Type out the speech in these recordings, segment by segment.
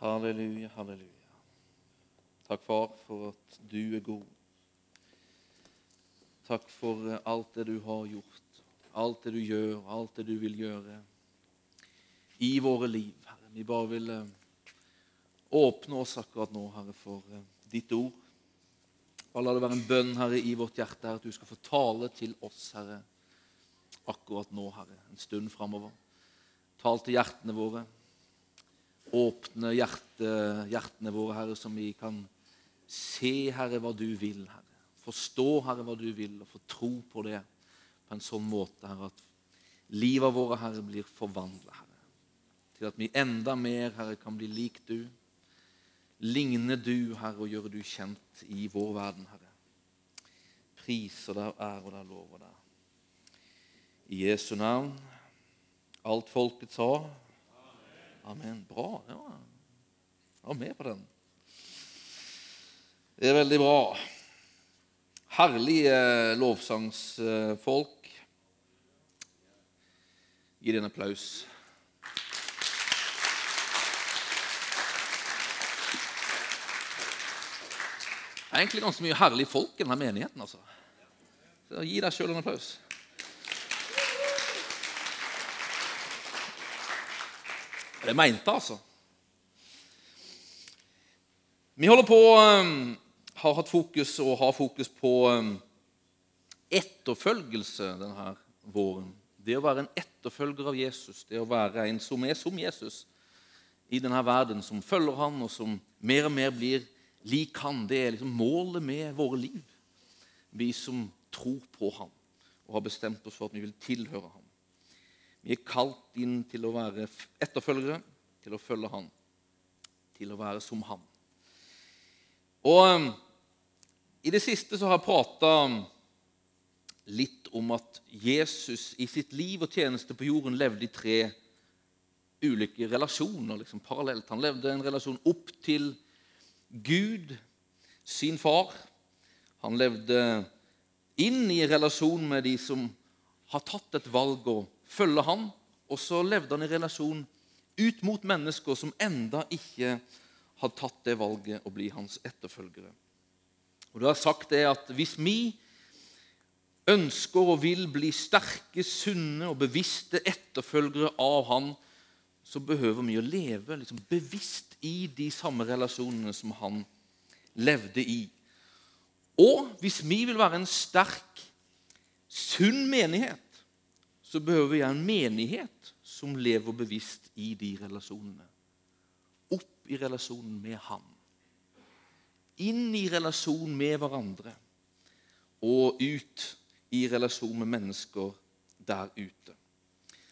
Halleluja, halleluja. Takk, far, for at du er god. Takk for eh, alt det du har gjort, alt det du gjør, alt det du vil gjøre i våre liv, Herre. Vi bare vil eh, åpne oss akkurat nå, Herre, for eh, ditt ord. Bare la det være en bønn, Herre, i vårt hjerte, Herre, at du skal få tale til oss, Herre, akkurat nå, Herre, en stund framover. Tal til hjertene våre. Åpne hjerte, hjertene våre, Herre, som vi kan se, Herre, hva du vil, Herre. Forstå, Herre, hva du vil, og få tro på det på en sånn måte, Herre, at livet våre, Herre, blir forvandla, Herre. Til at vi enda mer, Herre, kan bli lik du. Ligne du, Herre, og gjøre du kjent i vår verden, Herre. Priser deg, ære deg, lover deg. I Jesu navn. Alt folket sa. Amen. Bra. Ja. Jeg var med på den. Det er veldig bra. Herlige lovsangsfolk. Gi dem en applaus. Det er egentlig ganske mye herlige folk i denne menigheten. altså. Så Gi deg sjøl en applaus. Det mente altså. Vi holder på um, har hatt fokus og har fokus på um, etterfølgelse denne våren. Det å være en etterfølger av Jesus, det å være en som er som Jesus i denne verden, som følger han, og som mer og mer blir lik han, det er liksom målet med våre liv. Vi som tror på han og har bestemt oss for at vi vil tilhøre ham. Vi er kalt inn til å være etterfølgere, til å følge Han, til å være som Han. Og um, I det siste så har jeg prata litt om at Jesus i sitt liv og tjeneste på jorden levde i tre ulike relasjoner liksom parallelt. Han levde en relasjon opp til Gud, sin far. Han levde inn i relasjon med de som har tatt et valg og følge han, og så levde han i relasjon ut mot mennesker som enda ikke hadde tatt det valget å bli hans etterfølgere. Og Du har sagt det at hvis vi ønsker og vil bli sterke, sunne og bevisste etterfølgere av han, så behøver vi å leve liksom, bevisst i de samme relasjonene som han levde i. Og hvis vi vil være en sterk, sunn menighet, så behøver jeg en menighet som lever bevisst i de relasjonene. Opp i relasjonen med Han. Inn i relasjon med hverandre. Og ut i relasjon med mennesker der ute.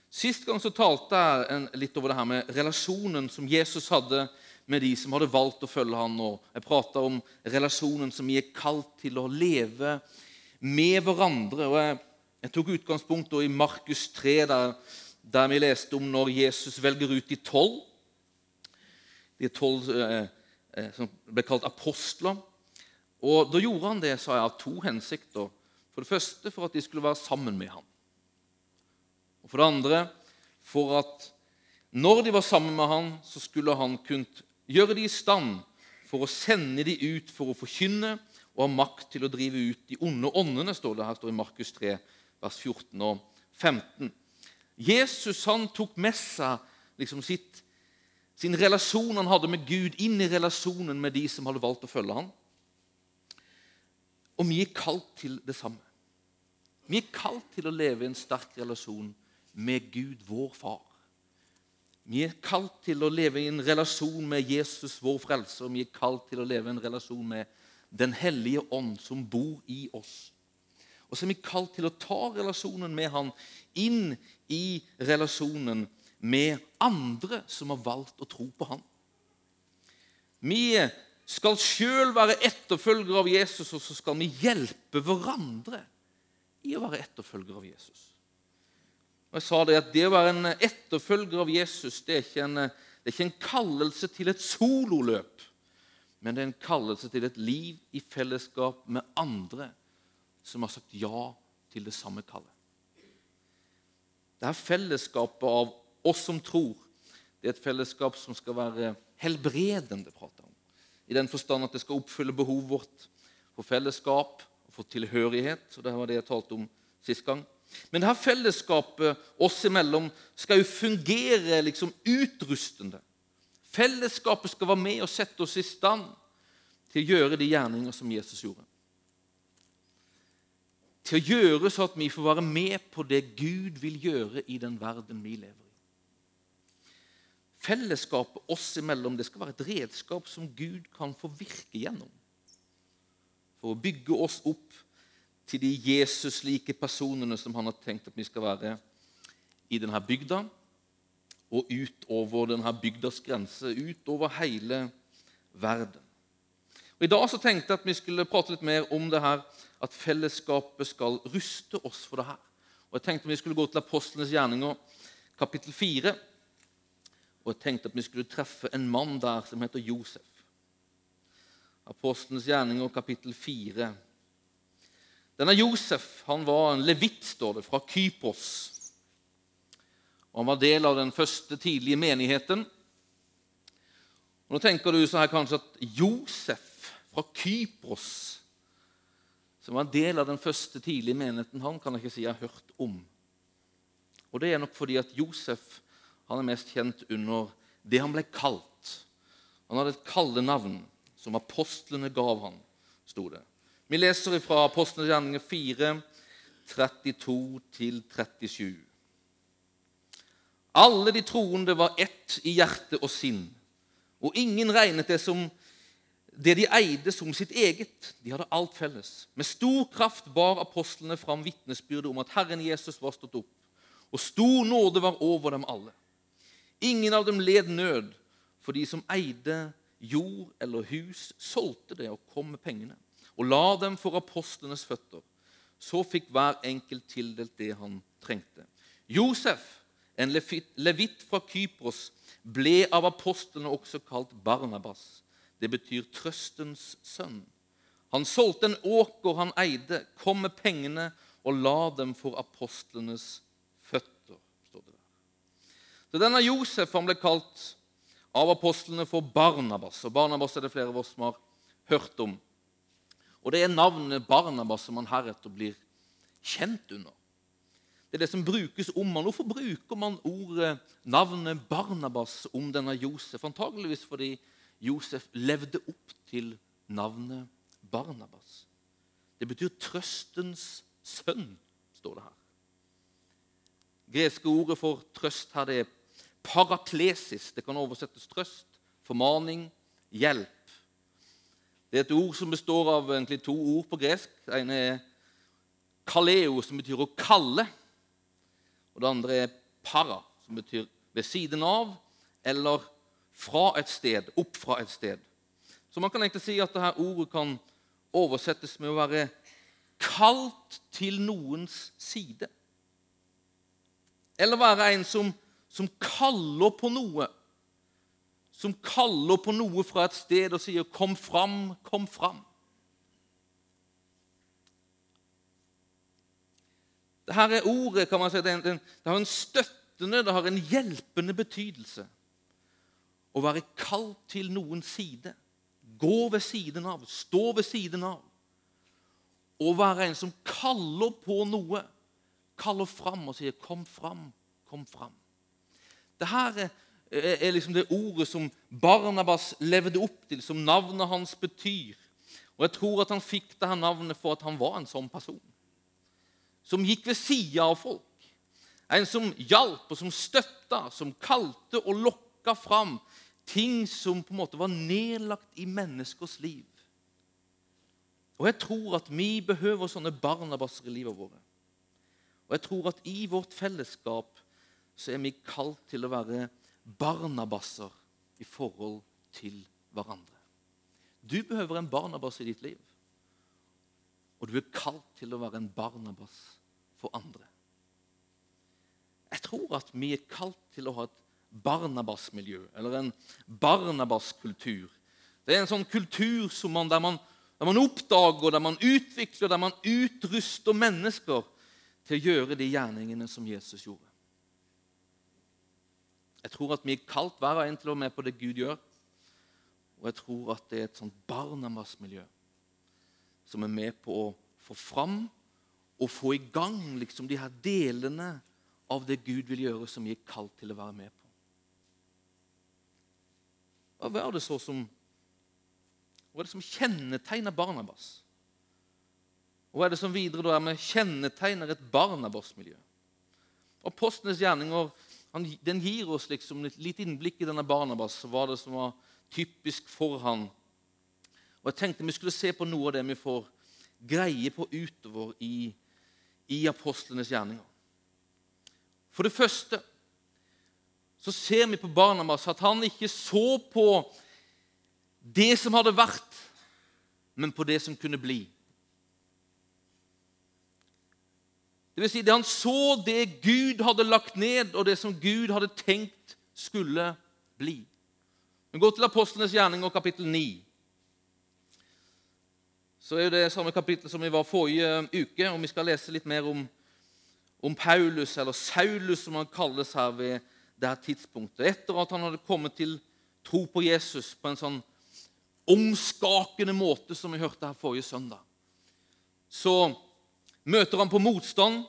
Sist gang så talte jeg litt over det her med relasjonen som Jesus hadde med de som hadde valgt å følge han. Og jeg prata om relasjonen som vi er kalt til å leve med hverandre. og jeg jeg tok utgangspunkt i Markus 3, der, der, vi leste om når Jesus velger ut de tolv. De tolv eh, eh, som ble kalt apostler. Og Da gjorde han det sa jeg, av to hensikter. For det første for at de skulle være sammen med ham. Og For det andre for at når de var sammen med ham, så skulle han kunnet gjøre dem i stand for å sende dem ut for å forkynne og ha makt til å drive ut de onde åndene, står det her står i Markus 3, vers 14 og 15. Jesus han tok med seg liksom sitt, sin relasjon han hadde med Gud, inn i relasjonen med de som hadde valgt å følge ham. Og vi er kalt til det samme. Vi er kalt til å leve i en sterk relasjon med Gud, vår far. Vi er kalt til å leve i en relasjon med Jesus, vår frelser. Vi er kalt til å leve i en relasjon med Den hellige ånd, som bor i oss. Og så er vi kalt til å ta relasjonen med han inn i relasjonen med andre som har valgt å tro på han. Vi skal sjøl være etterfølgere av Jesus, og så skal vi hjelpe hverandre i å være etterfølgere av Jesus. Og jeg sa Det at det å være en etterfølger av Jesus det er, ikke en, det er ikke en kallelse til et sololøp, men det er en kallelse til et liv i fellesskap med andre som har sagt ja til det samme kallet. Det er fellesskapet av oss som tror. Det er et fellesskap som skal være helbredende, prater om. I den forstand at det skal oppfylle behovet vårt for fellesskap og for tilhørighet. og Det var det jeg talte om sist gang. Men dette fellesskapet oss imellom skal jo fungere liksom utrustende. Fellesskapet skal være med og sette oss i stand til å gjøre de gjerninger som Jesus gjorde. Til å gjøre så at vi får være med på det Gud vil gjøre i den verden vi lever i. Fellesskapet oss imellom det skal være et redskap som Gud kan få virke gjennom. For å bygge oss opp til de Jesus-like personene som han har tenkt at vi skal være i denne bygda, og utover denne bygdas grense, utover hele verden. Og I dag så tenkte jeg at vi skulle prate litt mer om det her, at fellesskapet skal ruste oss for det her. Og Jeg tenkte om vi skulle gå til Apostlenes gjerninger, kapittel 4. Og jeg tenkte at vi skulle treffe en mann der som heter Josef. Apostlenes gjerninger, kapittel 4. Denne Josef han var en levitt, står det, fra Kypros. Og Han var del av den første tidlige menigheten. Og Nå tenker du så her kanskje at Josef fra Kypros, som var en del av den første tidlige menigheten, han kan jeg ikke si jeg har hørt om. Og Det er nok fordi at Josef han er mest kjent under det han ble kalt. Han hadde et kallenavn som apostlene gav han, sto det. Vi leser fra Apostlenes gjerninger 4, 32-37. Alle de troende var ett i hjerte og sinn, og ingen regnet det som det de eide, som sitt eget. De hadde alt felles. Med stor kraft bar apostlene fram vitnesbyrdet om at Herren Jesus var stått opp, og stor nåde var over dem alle. Ingen av dem led nød, for de som eide jord eller hus, solgte det og kom med pengene og la dem for apostlenes føtter. Så fikk hver enkelt tildelt det han trengte. Josef, en levitt fra Kypros, ble av apostlene også kalt Barnabas. Det betyr trøstens sønn. Han solgte en åker han eide, kom med pengene og la dem for apostlenes føtter. står det der. Så Denne Josef han ble kalt av apostlene for Barnabas. og Barnabas er det flere av oss som har hørt om. Og Det er navnet Barnabas som han heretter blir kjent under. Det er det som brukes om han. Hvorfor bruker man ordet, navnet Barnabas om denne Josef? Antageligvis fordi Josef levde opp til navnet Barnabas. Det betyr 'trøstens sønn', står det her. Greske ordet for trøst her det er paraklesis. Det kan oversettes trøst, formaning, hjelp. Det er et ord som består av egentlig to ord på gresk. Det ene er kaleo, som betyr å kalle. Og det andre er para, som betyr ved siden av eller fra et sted, opp fra et sted. Så man kan egentlig si at dette ordet kan oversettes med å være kalt til noens side. Eller være en som, som kaller på noe som kaller på noe fra et sted og sier 'kom fram, kom fram'. Dette ordet kan man si, det har en støttende, det har en hjelpende betydelse. Å være kalt til noens side. Gå ved siden av, stå ved siden av. Å være en som kaller på noe. Kaller fram og sier 'kom fram, kom fram'. Her er liksom det ordet som Barnabas levde opp til, som navnet hans betyr. Og Jeg tror at han fikk dette navnet for at han var en sånn person. Som gikk ved sida av folk. En som hjalp og som støtta, som kalte og lokka fram ting som på en måte var nedlagt i menneskers liv. Og Jeg tror at vi behøver sånne barnabasser i livet vårt. Og jeg tror at i vårt fellesskap så er vi kalt til å være barnabasser i forhold til hverandre. Du behøver en barnabass i ditt liv. Og du er kalt til å være en barnabass for andre. Jeg tror at vi er kalt til å ha et barnabasmiljø, eller en Barnabas-kultur. Det er en sånn kultur man, der, man, der man oppdager, der man utvikler, der man utruster mennesker til å gjøre de gjerningene som Jesus gjorde. Jeg tror at vi er kalt hver og en til å være med på det Gud gjør. Og jeg tror at det er et sånt Barnabas-miljø som er med på å få fram og få i gang liksom, de her delene av det Gud vil gjøre, som vi er kalt til å være med på. Hva er det så som hva er det som kjennetegner Barnabas? Hva er det som videre da er med kjennetegner et Barnabas-miljø? Apostlenes gjerninger han, den gir oss liksom et litt innblikk i denne Barnabas. Hva det som var typisk for han. Og Jeg tenkte vi skulle se på noe av det vi får greie på utover i, i apostlenes gjerninger. For det første så ser vi på Barnabas at han ikke så på det som hadde vært, men på det som kunne bli. Det vil si, det Han så det Gud hadde lagt ned, og det som Gud hadde tenkt skulle bli. Vi går til Apostlenes gjerninger, kapittel 9. Så er det samme kapittel som vi var forrige uke, og vi skal lese litt mer om, om Paulus, eller Saulus, som han kalles her ved det tidspunktet. Etter at han hadde kommet til tro på Jesus på en sånn omskakende måte, som vi hørte her forrige søndag. Så møter han på motstand.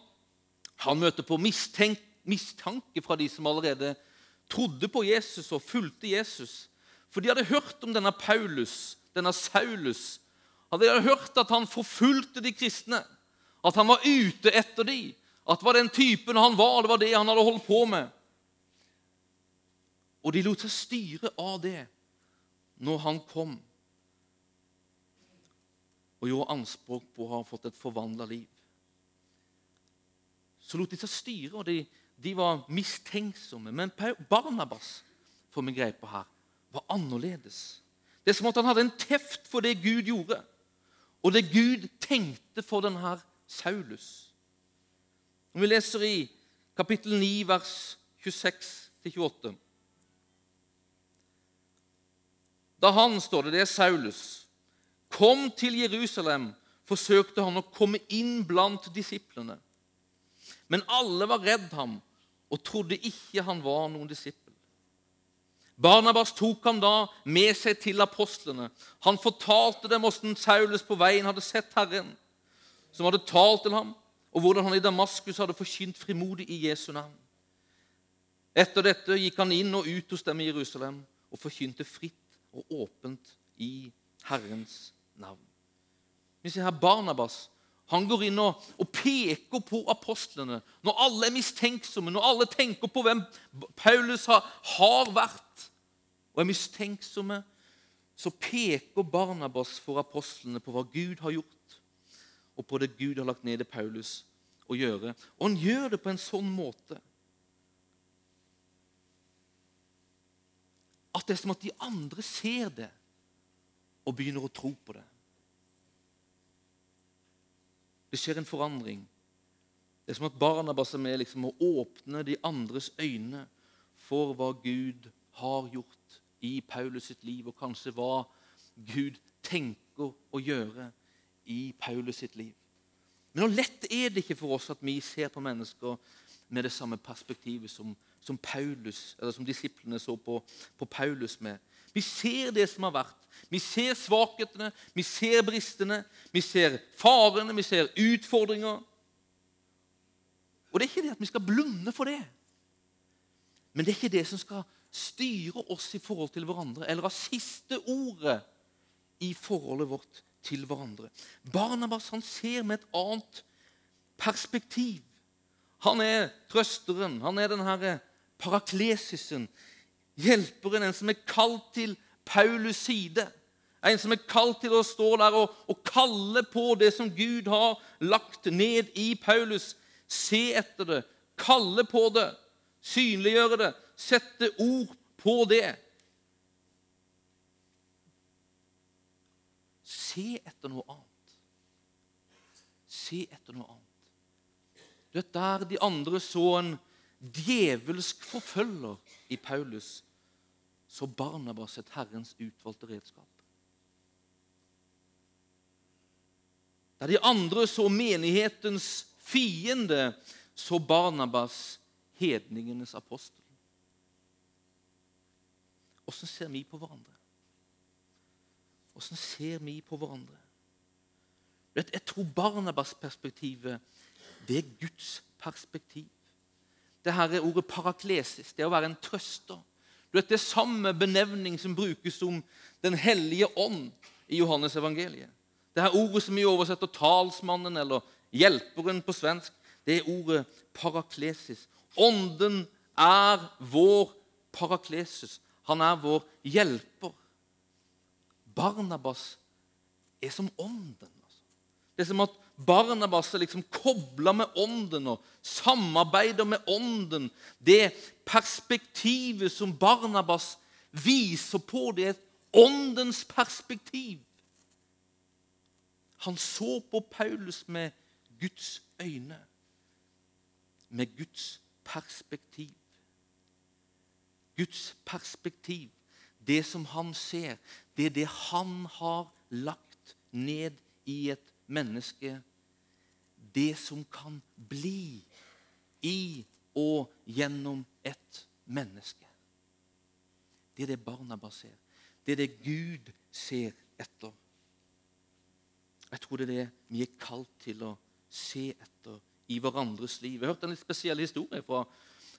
Han møter på mistenk, mistanke fra de som allerede trodde på Jesus og fulgte Jesus. For de hadde hørt om denne Paulus, denne Saulus. De hadde hørt at han forfulgte de kristne, at han var ute etter dem. At det var den typen han var, det var det han hadde holdt på med. Og de lot seg styre av det når han kom og gjorde anspråk på å ha fått et forvandla liv. Så lot de seg styre, og de, de var mistenksomme. Men Barnabas får vi greie på her, var annerledes. Det er som at han hadde en teft for det Gud gjorde, og det Gud tenkte for denne Saulus. Når vi leser i kapittel 9, vers 26-28 Da han, står det, det er Saulus, kom til Jerusalem, forsøkte han å komme inn blant disiplene. Men alle var redd ham og trodde ikke han var noen disippel. Barnabas tok ham da med seg til apostlene. Han fortalte dem hvordan Saulus på veien hadde sett Herren, som hadde talt til ham, og hvordan han i Damaskus hadde forkynt frimodig i Jesu navn. Etter dette gikk han inn og ut hos dem i Jerusalem og forkynte fritt og åpent i Herrens navn. Vi ser her Barnabas han går inn og, og, peker på apostlene. Når alle er mistenksomme, når alle tenker på hvem Paulus har, har vært og er mistenksomme, så peker Barnabas for apostlene på hva Gud har gjort, og på det Gud har lagt ned i Paulus å gjøre. Og han gjør det på en sånn måte det er som at de andre ser det og begynner å tro på det. Det skjer en forandring. Det er som at Barnabas er med liksom, å åpne de andres øyne for hva Gud har gjort i Paulus sitt liv, og kanskje hva Gud tenker å gjøre i Paulus sitt liv. Men hvor lett er det ikke for oss at vi ser på mennesker med det samme perspektivet som, som Paulus, som disiplene så på, på Paulus med. Vi ser det som har vært. Vi ser svakhetene, vi ser bristene, vi ser farene, vi ser utfordringer. Og det er ikke det at vi skal blunde for det. Men det er ikke det som skal styre oss i forhold til hverandre, eller ha siste ordet i forholdet vårt til hverandre. Barnabas han ser med et annet perspektiv. Han er trøsteren, han er den herre paraklesisen, hjelperen, en som er kalt til Paulus side. En som er kalt til å stå der og, og, kalle på det som Gud har lagt ned i Paulus. Se etter det, kalle på det, synliggjøre det, sette ord på det. Se etter noe annet. Se etter noe annet. Du vet, Der de andre så en djevelsk forfølger i Paulus, så Barnabas et Herrens utvalgte redskap. Der de andre så menighetens fiende, så Barnabas hedningenes apostel. Åssen ser vi på hverandre? Åssen ser vi på hverandre? Jeg tror Barnabas-perspektivet det er Guds perspektiv. Det her er ordet paraklesis, det å være en trøster. Du vet, Det er samme benevning som brukes om Den hellige ånd i Johannes evangeliet. Det her ordet som vi oversetter 'talsmannen' eller 'hjelperen' på svensk, det er ordet paraklesis. Ånden er vår paraklesis. Han er vår hjelper. Barnabas er som ånden. Altså. Det er som at Barnabas er liksom kobla med ånden og samarbeider med ånden. Det perspektivet som Barnabas viser på, det er åndens perspektiv. Han så på Paulus med Guds øyne, med Guds perspektiv. Guds perspektiv, det som han ser, det er det han har lagt ned i et menneske. Det som kan bli i og gjennom et menneske. Det er det Barnabas ser. Det er det Gud ser etter. Jeg tror det er det vi er kalt til å se etter i hverandres liv. Jeg hørte en litt spesiell historie fra,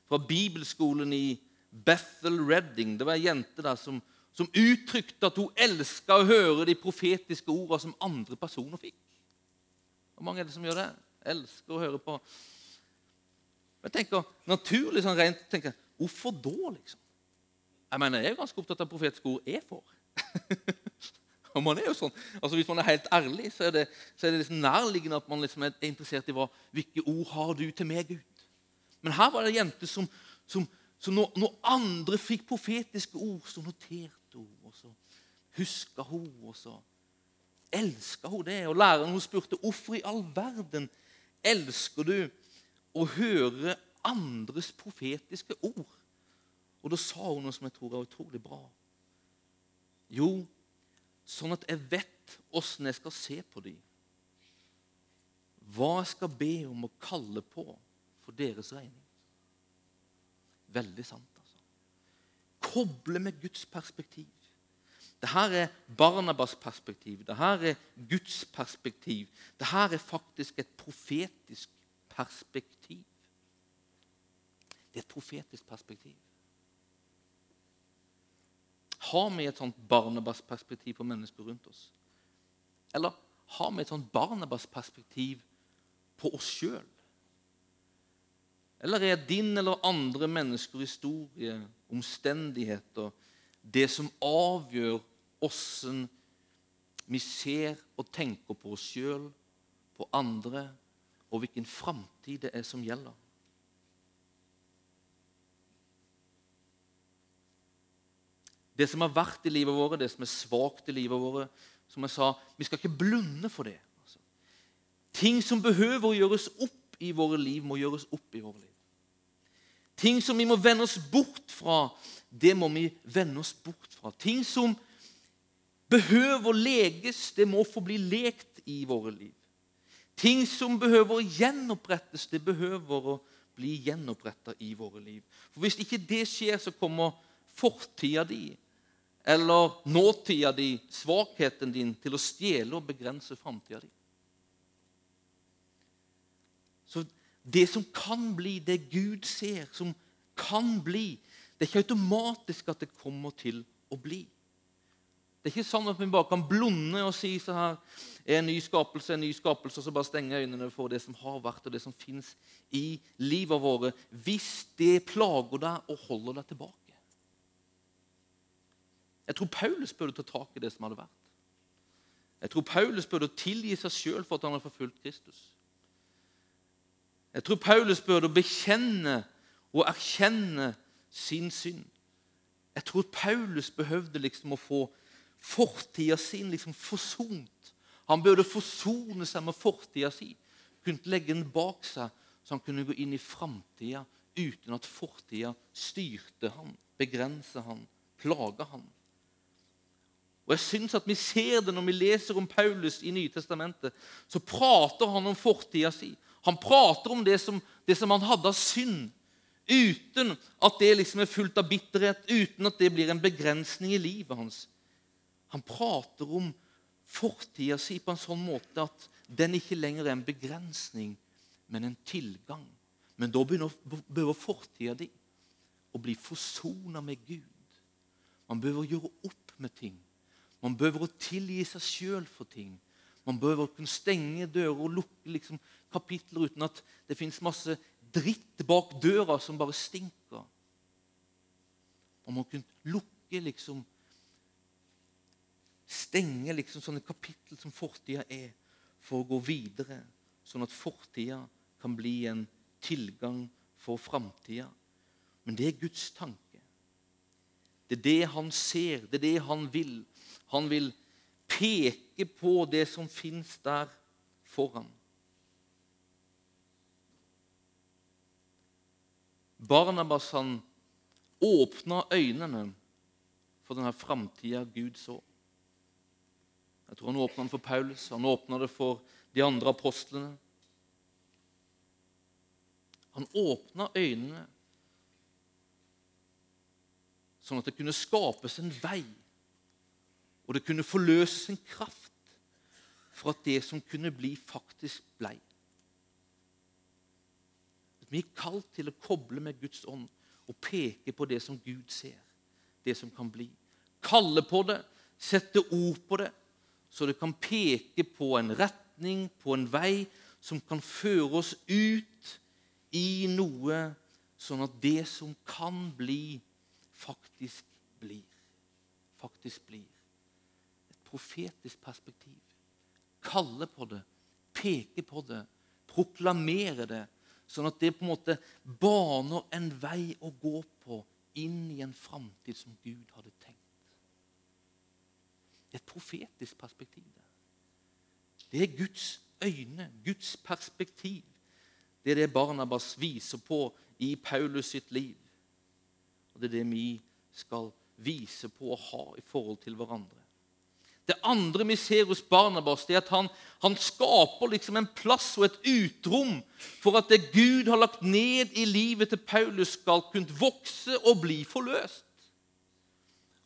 fra bibelskolen i Bethel Redding. Det var ei jente der som, som uttrykte at hun elska å høre de profetiske ordene som andre personer fikk. Hvor mange er det som gjør det? Elsker å høre på Jeg tenker naturlig sånn rent tenker, Hvorfor da, liksom? Jeg mener, jeg er ganske opptatt av profetiske ord jeg får. Og man er jo sånn, altså Hvis man er helt ærlig, så er det, så er det liksom nærliggende at man liksom er interessert i hva, hvilke ord har du til meg, Gud. Men her var det en jente som, som, som når, når, andre fikk profetiske ord, så noterte hun. Og så huska hun, og så elska hun det. Og læreren hun spurte hvorfor i all verden elsker du å høre andres profetiske ord. Og da sa hun noe som jeg tror er utrolig bra. Jo, sånn at jeg vet åssen jeg skal se på dem. Hva jeg skal be om å kalle på for deres regning. Veldig sant, altså. Koble med Guds perspektiv. Dette er Barnabas perspektiv. Dette er Guds perspektiv. Dette er faktisk et profetisk perspektiv. Det er et profetisk perspektiv. Har vi et sånt Barnabas-perspektiv på mennesker rundt oss? Eller har vi et sånt Barnabas-perspektiv på oss sjøl? Eller er din eller andre mennesker historie, omstendigheter, det som avgjør åssen vi ser og tenker på oss sjøl, på andre, og hvilken framtid det er som gjelder? Det som har vært i livet vårt, det som er svakt i livet vårt. Som jeg sa, vi skal ikke blunde for det. Altså. Ting som behøver å gjøres opp i våre liv, må gjøres opp i våre liv. Ting som vi må vende oss bort fra, det må vi vende oss bort fra. Ting som behøver leges, det må få bli lekt i våre liv. Ting som behøver å gjenopprettes, det behøver å bli gjenoppretta i våre liv. For Hvis ikke det skjer, så kommer fortida di eller nåtida di, svakheten din, til å stjele og begrense framtida di. Så det som kan bli, det Gud ser, som kan bli, det er ikke automatisk at det kommer til å bli. Det er ikke sånn at vi bare kan blunde og si så her, er en ny skapelse, en ny skapelse, og så bare stenge øynene for det som har vært, og det som fins i livet vårt, hvis det plager deg og holder deg tilbake. Jeg tror Paulus burde ta tak i det som hadde vært. Jeg tror Paulus burde tilgi seg sjøl for at han har forfulgt Kristus. Jeg tror Paulus burde bekjenne og erkjenne sin synd. Jeg tror Paulus behøvde liksom å få fortida sin liksom forsont. Han burde forsone seg med fortida si, kunne legge den bak seg, så han kunne gå inn i framtida uten at fortida styrte han, begrenset han, plaga han. Og jeg synes at Vi ser det når vi leser om Paulus i Nytestamentet. Så prater han om fortida si. Han prater om det som, det som han hadde av synd, uten at det liksom er fullt av bitterhet, uten at det blir en begrensning i livet hans. Han prater om fortida si på en sånn måte at den ikke lenger er en begrensning, men en tilgang. Men da behøver fortida di å bli forsona med Gud. Man behøver å gjøre opp med ting. Man behøver å tilgi seg sjøl for ting. Man behøver å kunne stenge dører og lukke liksom, kapitler uten at det fins masse dritt bak døra som bare stinker. Man må kunne lukke liksom Stenge liksom sånne kapittel som fortida er, for å gå videre, sånn at fortida kan bli en tilgang for framtida. Men det er Guds tanke. Det er det han ser, det er det han vil. Han vil peke på det som fins der foran. Barnabas han åpna øynene for denne framtida Gud så. Jeg tror Han åpna den for Paulus, han åpna det for de andre apostlene. Han åpna øynene sånn at det kunne skapes en vei, og det kunne forløses en kraft for at det som kunne bli, faktisk blei. Vi er kalt til å koble med Guds ånd og peke på det som Gud ser, det som kan bli. Kalle på det, sette ord på det, så det kan peke på en retning, på en vei, som kan føre oss ut i noe, sånn at det som kan bli, faktisk blir. Faktisk blir. Et profetisk perspektiv. Kalle på det, peke på det, proklamere det Sånn at det på en måte baner en vei å gå på inn i en framtid som Gud hadde tenkt. Det er et profetisk perspektiv. Det er Guds øyne, Guds perspektiv. Det er det Barnabas viser på i Paulus sitt liv. Og Det er det vi skal vise på og ha i forhold til hverandre. Det andre vi ser hos Barnabas, det er at han, han, skaper liksom en plass og et utrom for at det Gud har lagt ned i livet til Paulus, skal kunne vokse og bli forløst.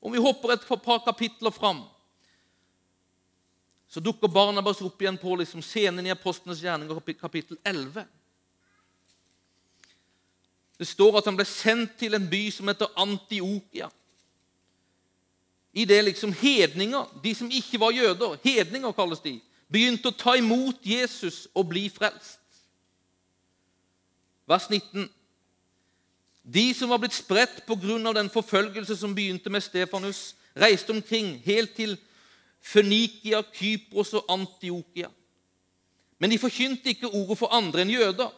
Om vi hopper et par kapitler fram, så dukker Barnabas opp igjen på liksom scenen i Apostlenes gjerninger, kapittel 11. Det står at han ble sendt til en by som heter Antiokia i det liksom hedninger, de som ikke var jøder, hedninger kalles de, begynte å ta imot Jesus og bli frelst. Vers 19. De som var blitt spredt pga. den forfølgelse som begynte med Stefanus, reiste omkring helt til Fønikia, Kypros og Antiokia. Men de forkynte ikke ordet for andre enn jøder.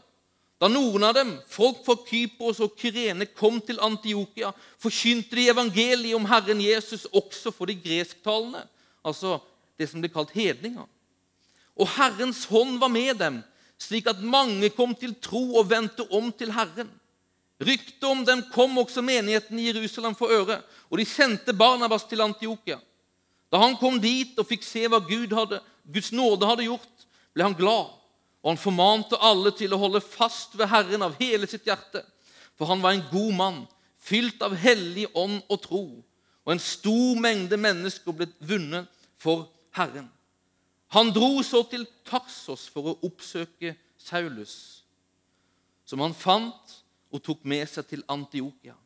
Da noen av dem, folk fra Kypros og Kyrene, kom til Antiokia, forkynte de evangeliet om Herren Jesus også for de gresktalende, altså det som ble kalt hedninger. Og Herrens hånd var med dem, slik at mange kom til tro og vendte om til Herren. Ryktet om dem kom også menigheten i Jerusalem for øre, og de sendte Barnabas til Antiokia. Da han kom dit og fikk se hva Gud hadde, Guds nåde hadde gjort, ble han glad og han formante alle til å holde fast ved Herren av hele sitt hjerte. For han var en god mann, fylt av hellig ånd og tro. Og en stor mengde mennesker ble vunnet for Herren. Han dro så til Tarsos for å oppsøke Saulus, som han fant og tok med seg til Antiokia.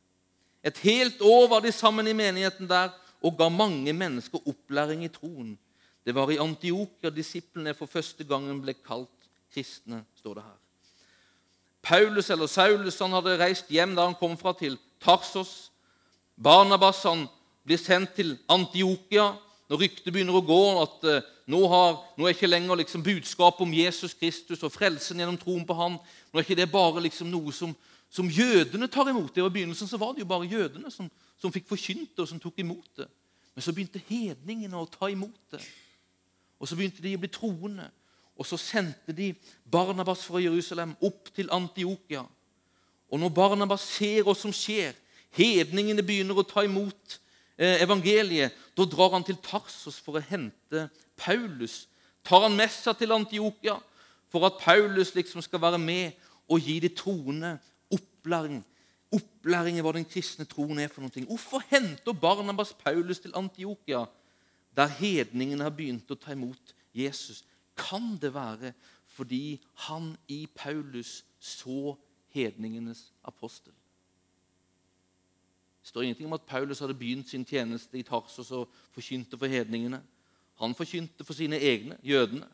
Et helt år var de sammen i menigheten der og ga mange mennesker opplæring i troen. Det var i Antiokia disiplene for første gangen ble kalt kristne, står det her. Paulus eller Saulus han hadde reist hjem der han kom fra, til Tarsos. Barnabas han blir sendt til Antiokia når ryktet begynner å gå at uh, nå, har, nå, er ikke lenger liksom, budskapet om Jesus Kristus og frelsen gjennom troen på han, nå er ikke det bare liksom, noe som, som, jødene tar imot. Det var I begynnelsen så var det jo bare jødene som, som fikk forkynt det, og som tok imot det. Men så begynte hedningene å ta imot det. Og så begynte de å bli troende. Og så sendte de Barnabas fra Jerusalem opp til Antiokia. Og når Barnabas ser hva som skjer, hedningene begynner å ta imot eh, evangeliet, da drar han til Tarsos for å hente Paulus. Tar han med seg til Antiokia for at Paulus liksom skal være med og gi de troende opplæring opplæring i hva den kristne troen er for noe. Hvorfor henter Barnabas Paulus til Antiokia, der hedningene har begynt å ta imot Jesus? Kan det være fordi han i Paulus så hedningenes apostel? Det står ingenting om at Paulus hadde begynt sin tjeneste i Tarsos og forkynte for hedningene. Han forkynte for sine egne, jødene.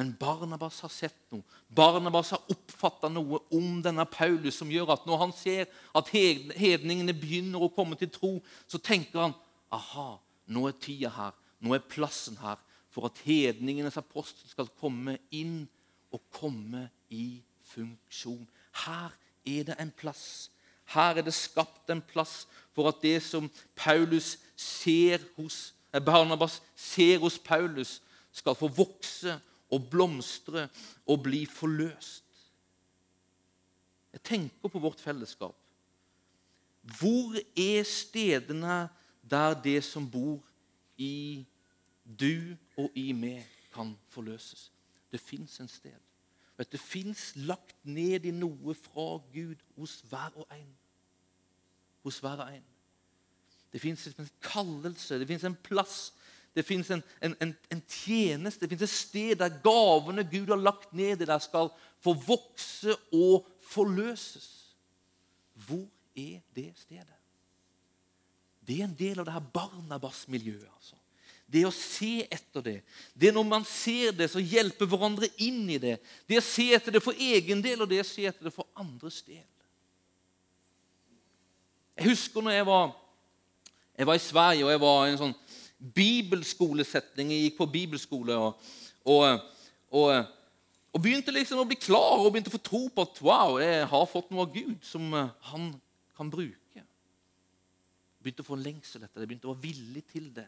Men Barnabas har sett noe. Barnabas har oppfatta noe om denne Paulus som gjør at når han ser at hedningene begynner å komme til tro, så tenker han aha, nå er tida her, nå er plassen her for at hedningenes apostel skal komme inn og komme i funksjon. Her er det en plass. Her er det skapt en plass for at det som Paulus ser hos eh, Barnabas ser hos Paulus, skal få vokse og blomstre og bli forløst. Jeg tenker på vårt fellesskap. Hvor er stedene der det som bor i du og i meg, kan forløses? Det fins en sted. Det fins lagt ned i noe fra Gud hos hver og en. Hos hver og en. Det fins en kallelse, det fins en plass det fins en, en, en, en, tjeneste, det fins et sted der gavene Gud har lagt ned der, skal få vokse og forløses. Hvor er det stedet? Det er en del av det her Barnabas-miljøet. altså. Det å se etter det. Det når man ser det, så hjelper hverandre inn i det. Det å se etter det for egen del, og det å se etter det for andres del. Jeg husker når jeg var, jeg var i Sverige, og jeg var i en sånn bibelskolesetning. Jeg gikk på bibelskole og, og, og, og, begynte liksom å bli klar og begynte å få tro på at wow, jeg har fått noe av Gud som eh, han kan bruke. Begynte å få en lengsel etter det, begynte å være villig til det.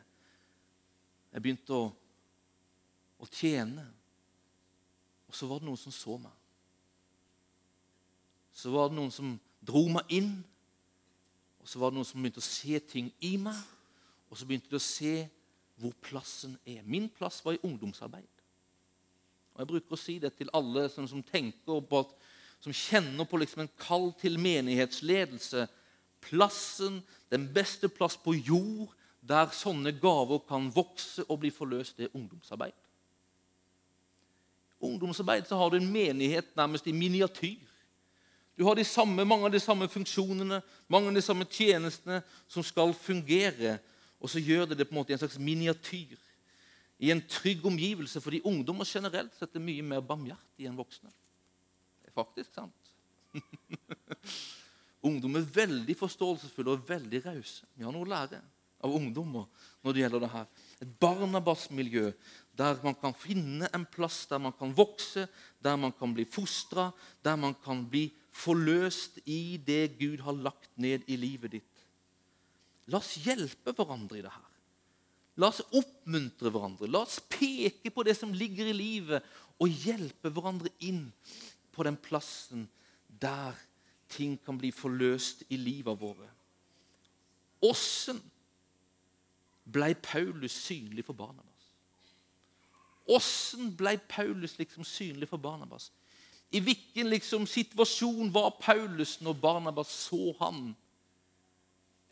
Jeg begynte å, å tjene. Og så var det noen som så meg. Så var det noen som dro meg inn. Og så var det noen som begynte å se ting i meg. Og så begynte de å se hvor plassen er. Min plass var i ungdomsarbeid. Og Jeg bruker å si det til alle som, som tenker på at, som kjenner på liksom en kall til menighetsledelse. Plassen, den beste plass på jord der sånne gaver kan vokse og bli forløst, det er ungdomsarbeid. Ungdomsarbeid så har du en menighet nærmest i miniatyr. Du har de samme, mange av de samme funksjonene, mange av de samme tjenestene som skal fungere og så gjør det det på en måte i en slags miniatyr. I en trygg omgivelse, fordi ungdommer generelt sett er mye mer barmhjertige enn voksne. Det er faktisk sant. Ungdom er veldig forståelsesfulle og veldig rause. Vi har noe å lære av ungdommer når det gjelder det her. Et Barnabas-miljø der man kan finne en plass der man kan vokse, der man kan bli fostra, der man kan bli forløst i det Gud har lagt ned i livet ditt. La oss hjelpe hverandre i det her. La oss oppmuntre hverandre. La oss peke på det som ligger i livet, og hjelpe hverandre inn på den plassen der ting kan bli forløst i livet våre. Åssen ble Paulus synlig for Barnabas? Åssen ble Paulus liksom synlig for Barnabas? I hvilken liksom situasjon var Paulus når Barnabas så han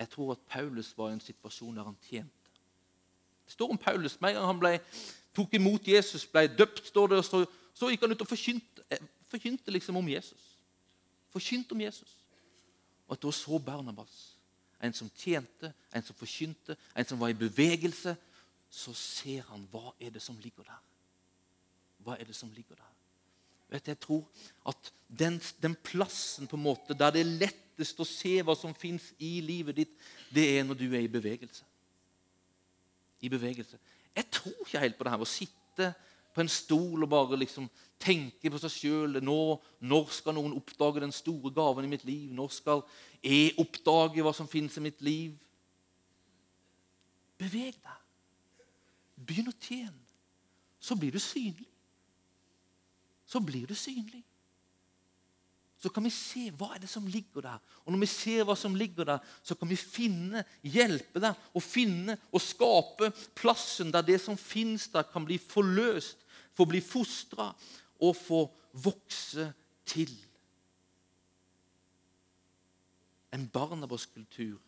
jeg tror at Paulus var i en situasjon der han tjente. Det står om Paulus. Med en gang han ble, tok imot Jesus, ble døpt, står det, så, så gikk han ut og forkynte, eh, forkynte liksom om Jesus. Forkynte om Jesus. Og at da så Barnabas, en som tjente, en som forkynte, en som var i bevegelse, så ser han hva er det som ligger der. Hva er det som ligger der? Vet du, Jeg tror at den, den plassen på en måte der det er lett lettest å se hva som fins i livet ditt, det er når du er i bevegelse. I bevegelse. Jeg tror ikke helt på det her å sitte på en stol og bare liksom tenke på seg sjøl. Når skal noen oppdage den store gaven i mitt liv? Når skal jeg oppdage hva som fins i mitt liv? Beveg deg. Begynn å tjene. Så blir du synlig. Så blir du synlig så kan vi se hva er det som ligger der. Og når vi ser hva som ligger der, så kan vi finne, hjelpe deg og finne og skape plassen der det som finnes der, kan bli forløst, få bli fostra og få vokse til. en Barnabas-kultur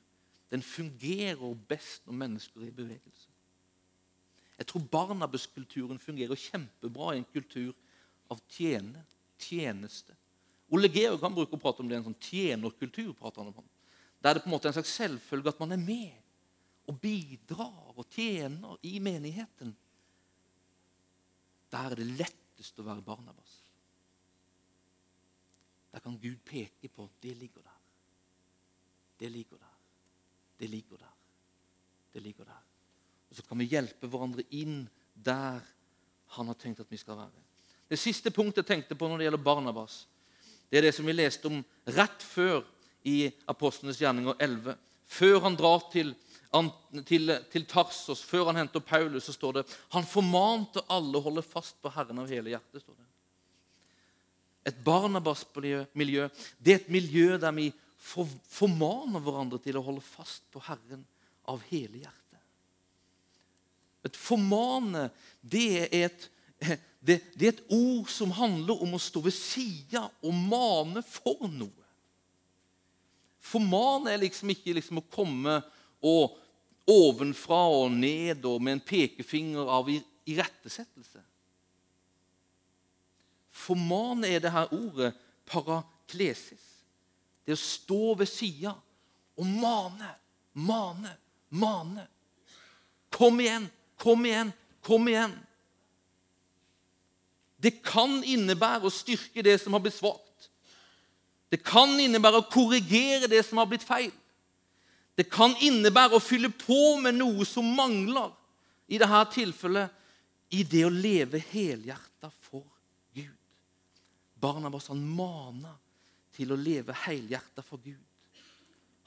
den fungerer best når mennesker er i bevegelse. Jeg tror Barnabas-kulturen fungerer kjempebra i en kultur av tjene, tjeneste. Ole Georg kan bruke å prate om det, en sånn tjenerkultur. prater han om. Der er det på en måte en slags selvfølge at man er med og bidrar og tjener i menigheten. Der er det lettest å være Barnabas. Der kan Gud peke på det ligger der. Det ligger der. Det ligger der. Det ligger der. Og så kan vi hjelpe hverandre inn der han har tenkt at vi skal være. Det siste punktet jeg tenkte på når det gjelder Barnabas, det er det som vi leste om rett før i Apostlenes gjerninger 11. Før han drar til, til, til Tarsos, før han henter Paulus, så står det han formante alle å holde fast på Herren av hele hjertet. står det. Et Barnabas-miljø det er et miljø der vi formaner hverandre til å holde fast på Herren av hele hjertet. Et formane, det er et det, det, er et ord som handler om å stå ved sida og mane for noe. Formane er liksom ikke liksom å komme og ovenfra og ned og med en pekefinger av irettesettelse. Formane er det her ordet paraklesis. Det å stå ved sida og mane, mane, mane. Kom igjen, kom igjen, kom igjen. Det kan innebære å styrke det som har blitt svakt. Det kan innebære å korrigere det som har blitt feil. Det kan innebære å fylle på med noe som mangler, i dette tilfellet i det å leve helhjerta for Gud. Barnabas han mana til å leve helhjerta for Gud.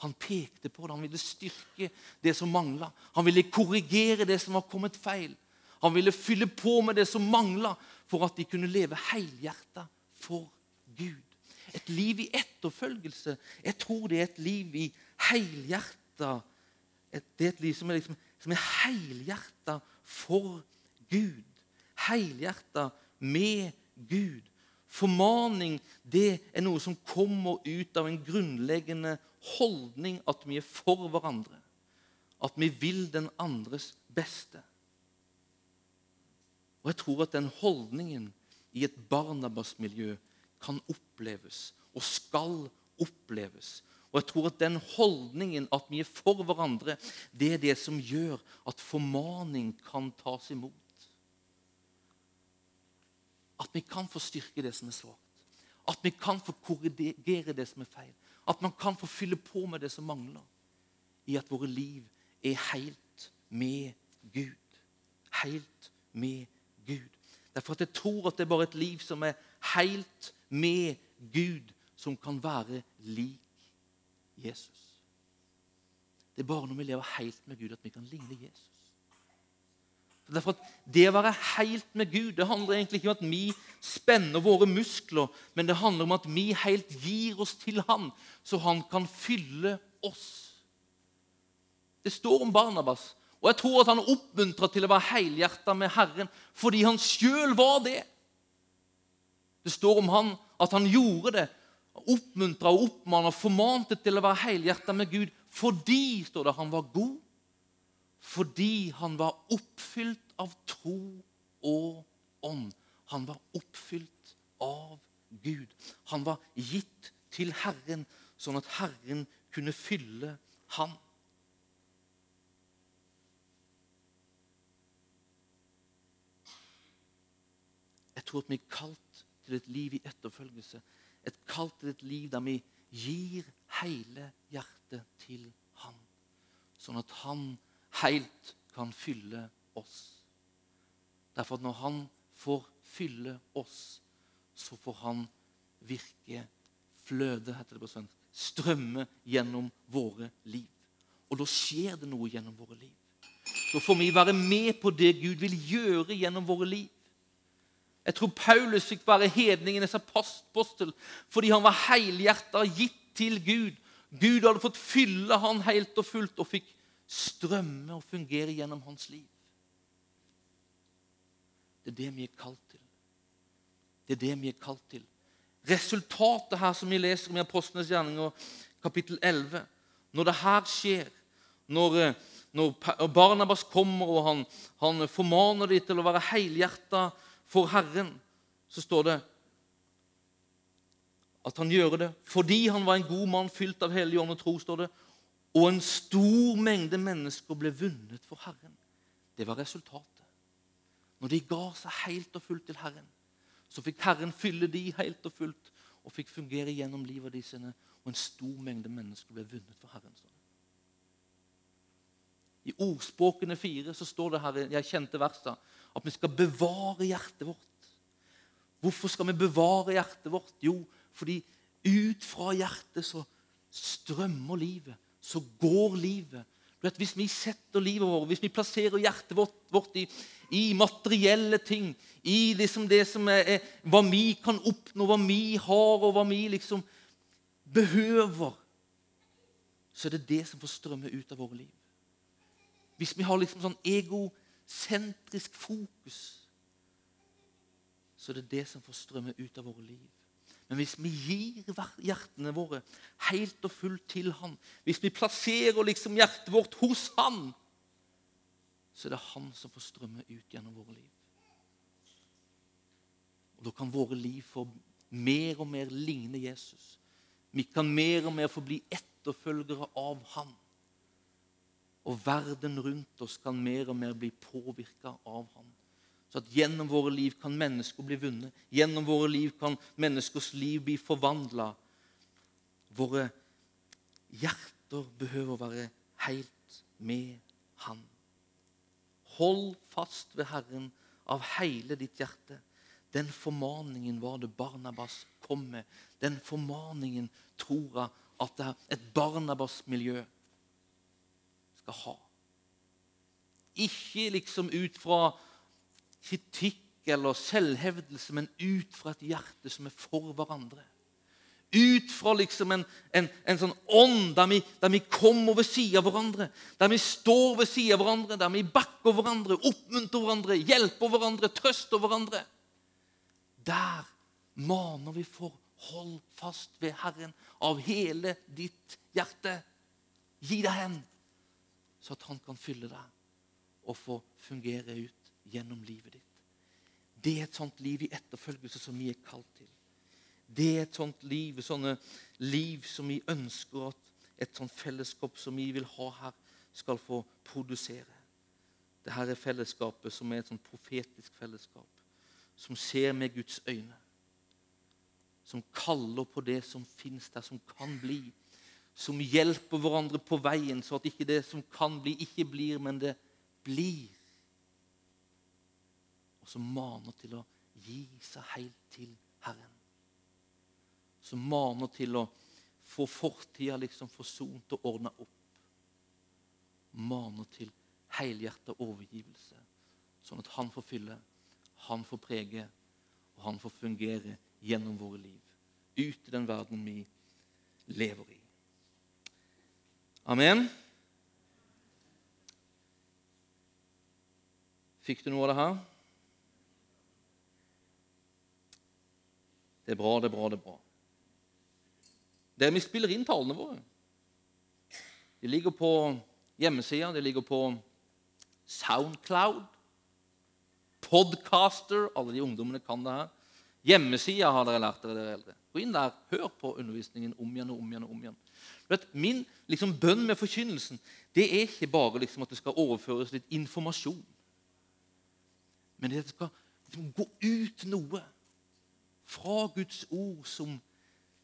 Han pekte på det, han ville styrke det som mangla. Han ville korrigere det som var kommet feil. Han ville fylle på med det som mangla, for at de kunne leve helhjerta for Gud. Et liv i etterfølgelse. Jeg tror det er et liv i helhjerta Det er et liv som er, liksom, som er helhjerta for Gud. Helhjerta med Gud. Formaning det er noe som kommer ut av en grunnleggende holdning at vi er for hverandre. At vi vil den andres beste. Og jeg tror at den holdningen i et Barnabas-miljø kan oppleves og skal oppleves. Og jeg tror at den holdningen, at vi er for hverandre, det er det som gjør at formaning kan tas imot. At vi kan få styrke det som er svakt. At vi kan få korrigere det som er feil. At man kan få fylle på med det som mangler. I at våre liv er helt med Gud. Helt med Gud. Gud. Derfor at jeg tror at det er bare et liv som er helt med Gud, som kan være lik Jesus. Det er bare når vi lever helt med Gud, at vi kan ligne Jesus. Derfor at Det å være helt med Gud det handler egentlig ikke om at vi spenner våre muskler, men det handler om at vi helt gir oss til Han, så Han kan fylle oss. Det står om Barnabas og jeg tror at han oppmuntra til å være helhjerta med Herren fordi han sjøl var det. Det står om han at han gjorde det. Oppmuntra og oppmanna formante til å være helhjerta med Gud fordi står det, han var god. Fordi han var oppfylt av tro og ånd. Han var oppfylt av Gud. Han var gitt til Herren, sånn at Herren kunne fylle han. Jeg tror at vi er kalt til et liv i etterfølgelse. Et kalt til et liv der vi gir hele hjertet til Han. Sånn at Han helt kan fylle oss. Derfor at når Han får fylle oss, så får Han virke, fløde, heter det på svensk, strømme gjennom våre liv. Og da skjer det noe gjennom våre liv. Da får vi være med på det Gud vil gjøre gjennom våre liv. Jeg tror Paulus fikk være hedningenes apostel fordi han var helhjerta gitt til Gud. Gud hadde fått fylle han helt og fullt og fikk strømme og fungere gjennom hans liv. Det er det vi er kalt til. Det er det vi er kalt til. Resultatet her som vi leser om i Apostlenes gjerninger, kapittel 11. Når det her skjer, når, eh, når Barnabas kommer og han, han formaner dem til å være helhjerta for Herren, så står det at han gjør det fordi han var en god mann fylt av hellig ånd og tro. står det, Og en stor mengde mennesker ble vunnet for Herren. Det var resultatet. Når de ga seg helt og fullt til Herren, så fikk Herren fylle de helt og fullt og fikk fungere gjennom livet de sine. Og en stor mengde mennesker ble vunnet for Herren. står det. I ordspråkene fire så står det her, jeg kjente verset, at vi skal bevare hjertet vårt. Hvorfor skal vi bevare hjertet vårt? Jo, fordi ut fra hjertet så strømmer livet. Så går livet. Hvis vi setter livet vårt, hvis vi plasserer hjertet vårt, vårt i, i, materielle ting, i liksom det som er, er, hva vi kan oppnå, hva vi har, og hva vi liksom behøver, så er det det som får strømme ut av våre liv. Hvis vi har liksom sånn egosentrisk fokus, så er det det som får strømme ut av våre liv. Men hvis vi gir hjertene våre helt og fullt til Han, hvis vi plasserer liksom hjertet vårt hos Han, så er det Han som får strømme ut gjennom våre liv. Og Da kan våre liv få mer og mer ligne Jesus. Vi kan mer og mer få bli etterfølgere av Han. Og verden rundt oss kan mer og mer bli påvirka av ham. Så at gjennom våre liv kan mennesker bli vunnet. Gjennom våre liv kan menneskers liv bli forvandla. Våre hjerter behøver å være helt med Han. Hold fast ved Herren av hele ditt hjerte. Den formaningen var det Barnabas kom med. Den formaningen tror jeg at det er et Barnabas-miljø skal ha. Ikke liksom ut fra kritikk eller selvhevdelse, men ut fra et hjerte som er for hverandre. Ut fra liksom en, en, en sånn ånd der vi, der vi kommer ved siden av hverandre. Der vi står ved siden av hverandre, der vi bakker hverandre, oppmuntrer hverandre, hjelper hverandre, trøster hverandre. Der maner vi for hold fast ved Herren av hele ditt hjerte. Gi deg hen, så at Han kan fylle deg og få fungere ut gjennom livet ditt. Det er et sånt liv i etterfølgelse som vi er kalt til. Det er et sånt liv, sånne liv som vi ønsker at et sånt fellesskap som vi vil ha her, skal få produsere. Dette er fellesskapet som er et sånt profetisk fellesskap, som ser med Guds øyne. Som kaller på det som fins der, som kan bli. Som hjelper hverandre på veien, så at ikke det som kan bli, ikke blir, men det blir og som maner til å gi seg helt til Herren. Som maner til å få fortida liksom forsont og ordna opp. Maner til helhjertet overgivelse, sånn at han får fylle, han får prege, og han får fungere gjennom våre liv. Ut i den verden vi lever i. Amen. Fikk du noe av det her? Det er bra, det er bra, det er bra. Det er vi spiller inn talene våre. De ligger på hjemmesida, de ligger på Soundcloud, Podcaster Alle de ungdommene kan det her. Hjemmesida har dere lært dere, dere eldre. Gå inn der, hør på undervisningen om igjen og om igjen. og om igjen. Vet, min liksom, bønn med forkynnelsen det er ikke bare liksom, at det skal overføres litt informasjon. Men det skal liksom, gå ut noe fra Guds ord som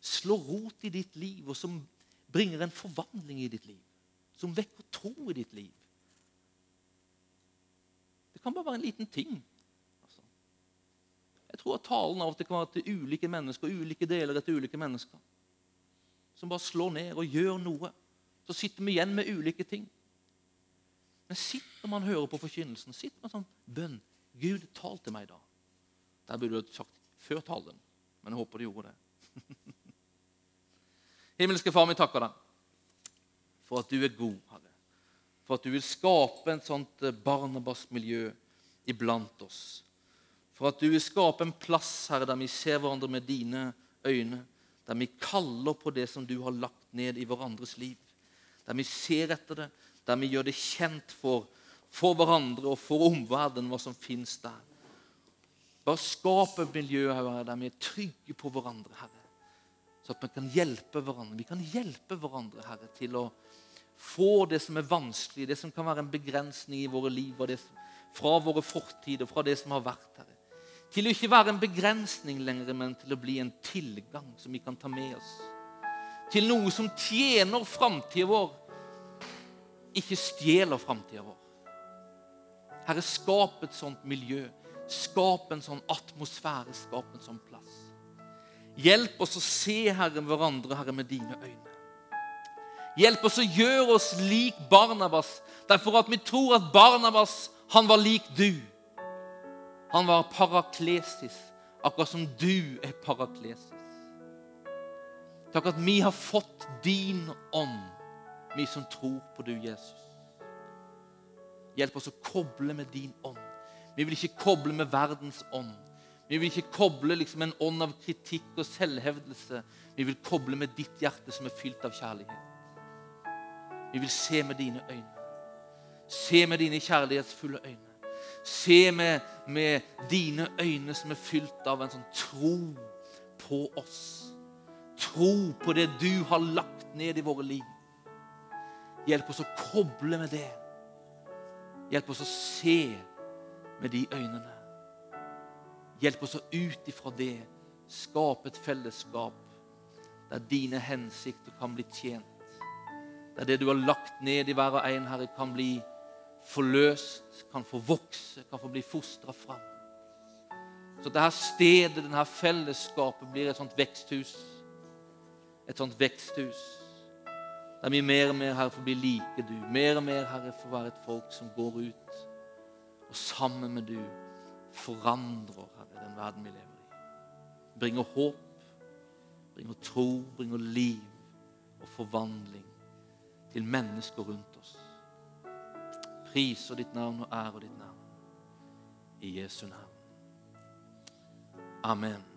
slår rot i ditt liv, og som bringer en forvandling i ditt liv. Som vekker tro i ditt liv. Det kan bare være en liten ting. Jeg tror at talen av og til kan være til ulike mennesker, ulike deler etter ulike mennesker. Som bare slår ned og gjør noe. Så sitter vi igjen med ulike ting. Men sitt når man hører på forkynnelsen, sitt med en sånn bønn. Gud, tal til meg da. Der burde du sagt før talen, men jeg håper du gjorde det. Himmelske Far, vi takker deg for at du er god, Herre. For at du vil skape et sånt barnebarsmiljø iblant oss. For at du vil skape en plass, Herre, der vi ser hverandre med dine øyne. Der vi kaller på det som du har lagt ned i hverandres liv. Der vi ser etter det, der vi gjør det kjent for, for hverandre og for omverdenen hva som finnes der. Bare skap et miljø Herre, der vi er trygge på hverandre, Herre. Så at vi kan hjelpe hverandre. Vi kan hjelpe hverandre, Herre, til å få det som er vanskelig, det som kan være en begrensning i våre liv, og det som, fra våre fortider, fra det som har vært, Herre. Til å ikke være en begrensning lenger, men til å bli en tilgang som vi kan ta med oss. Til noe som tjener framtida vår, ikke stjeler framtida vår. Herre, skap et sånt miljø. Skap en sånn atmosfære. Skap en sånn plass. Hjelp oss å se Herre, hverandre Herre, med dine øyne. Hjelp oss å gjøre oss lik Barnabas, derfor at vi tror at Barnabas han var lik du. Han var paraklesis, akkurat som du er paraklesis. Takk at vi har fått din ånd, vi som tror på du, Jesus. Hjelp oss å koble med din ånd. Vi vil ikke koble med verdens ånd. Vi vil ikke koble liksom en ånd av kritikk og selvhevdelse. Vi vil koble med ditt hjerte som er fylt av kjærlighet. Vi vil se med dine øyne. Se med dine kjærlighetsfulle øyne. Se med, med dine øyne som er fylt av en sånn tro på oss. Tro på det du har lagt ned i våre liv. Hjelp oss å koble med det. Hjelp oss å se med de øynene. Hjelp oss å ut ifra det skape et fellesskap der dine hensikter kan bli tjent. Der det du har lagt ned i hver og en, Herre, kan bli forløst, kan få vokse, kan få bli fostra fram. Så dette stedet, dette fellesskapet, blir et sånt veksthus. Et sånt veksthus der vi mer og mer, Herre, får bli like du. Mer og mer, Herre, får være et folk som går ut og sammen med du forandrer, Herre, den verden vi lever i. Bringer håp, bringer tro, bringer liv og forvandling til mennesker rundt oss priser ditt navn og ærer ditt navn. I Jesu navn. Amen.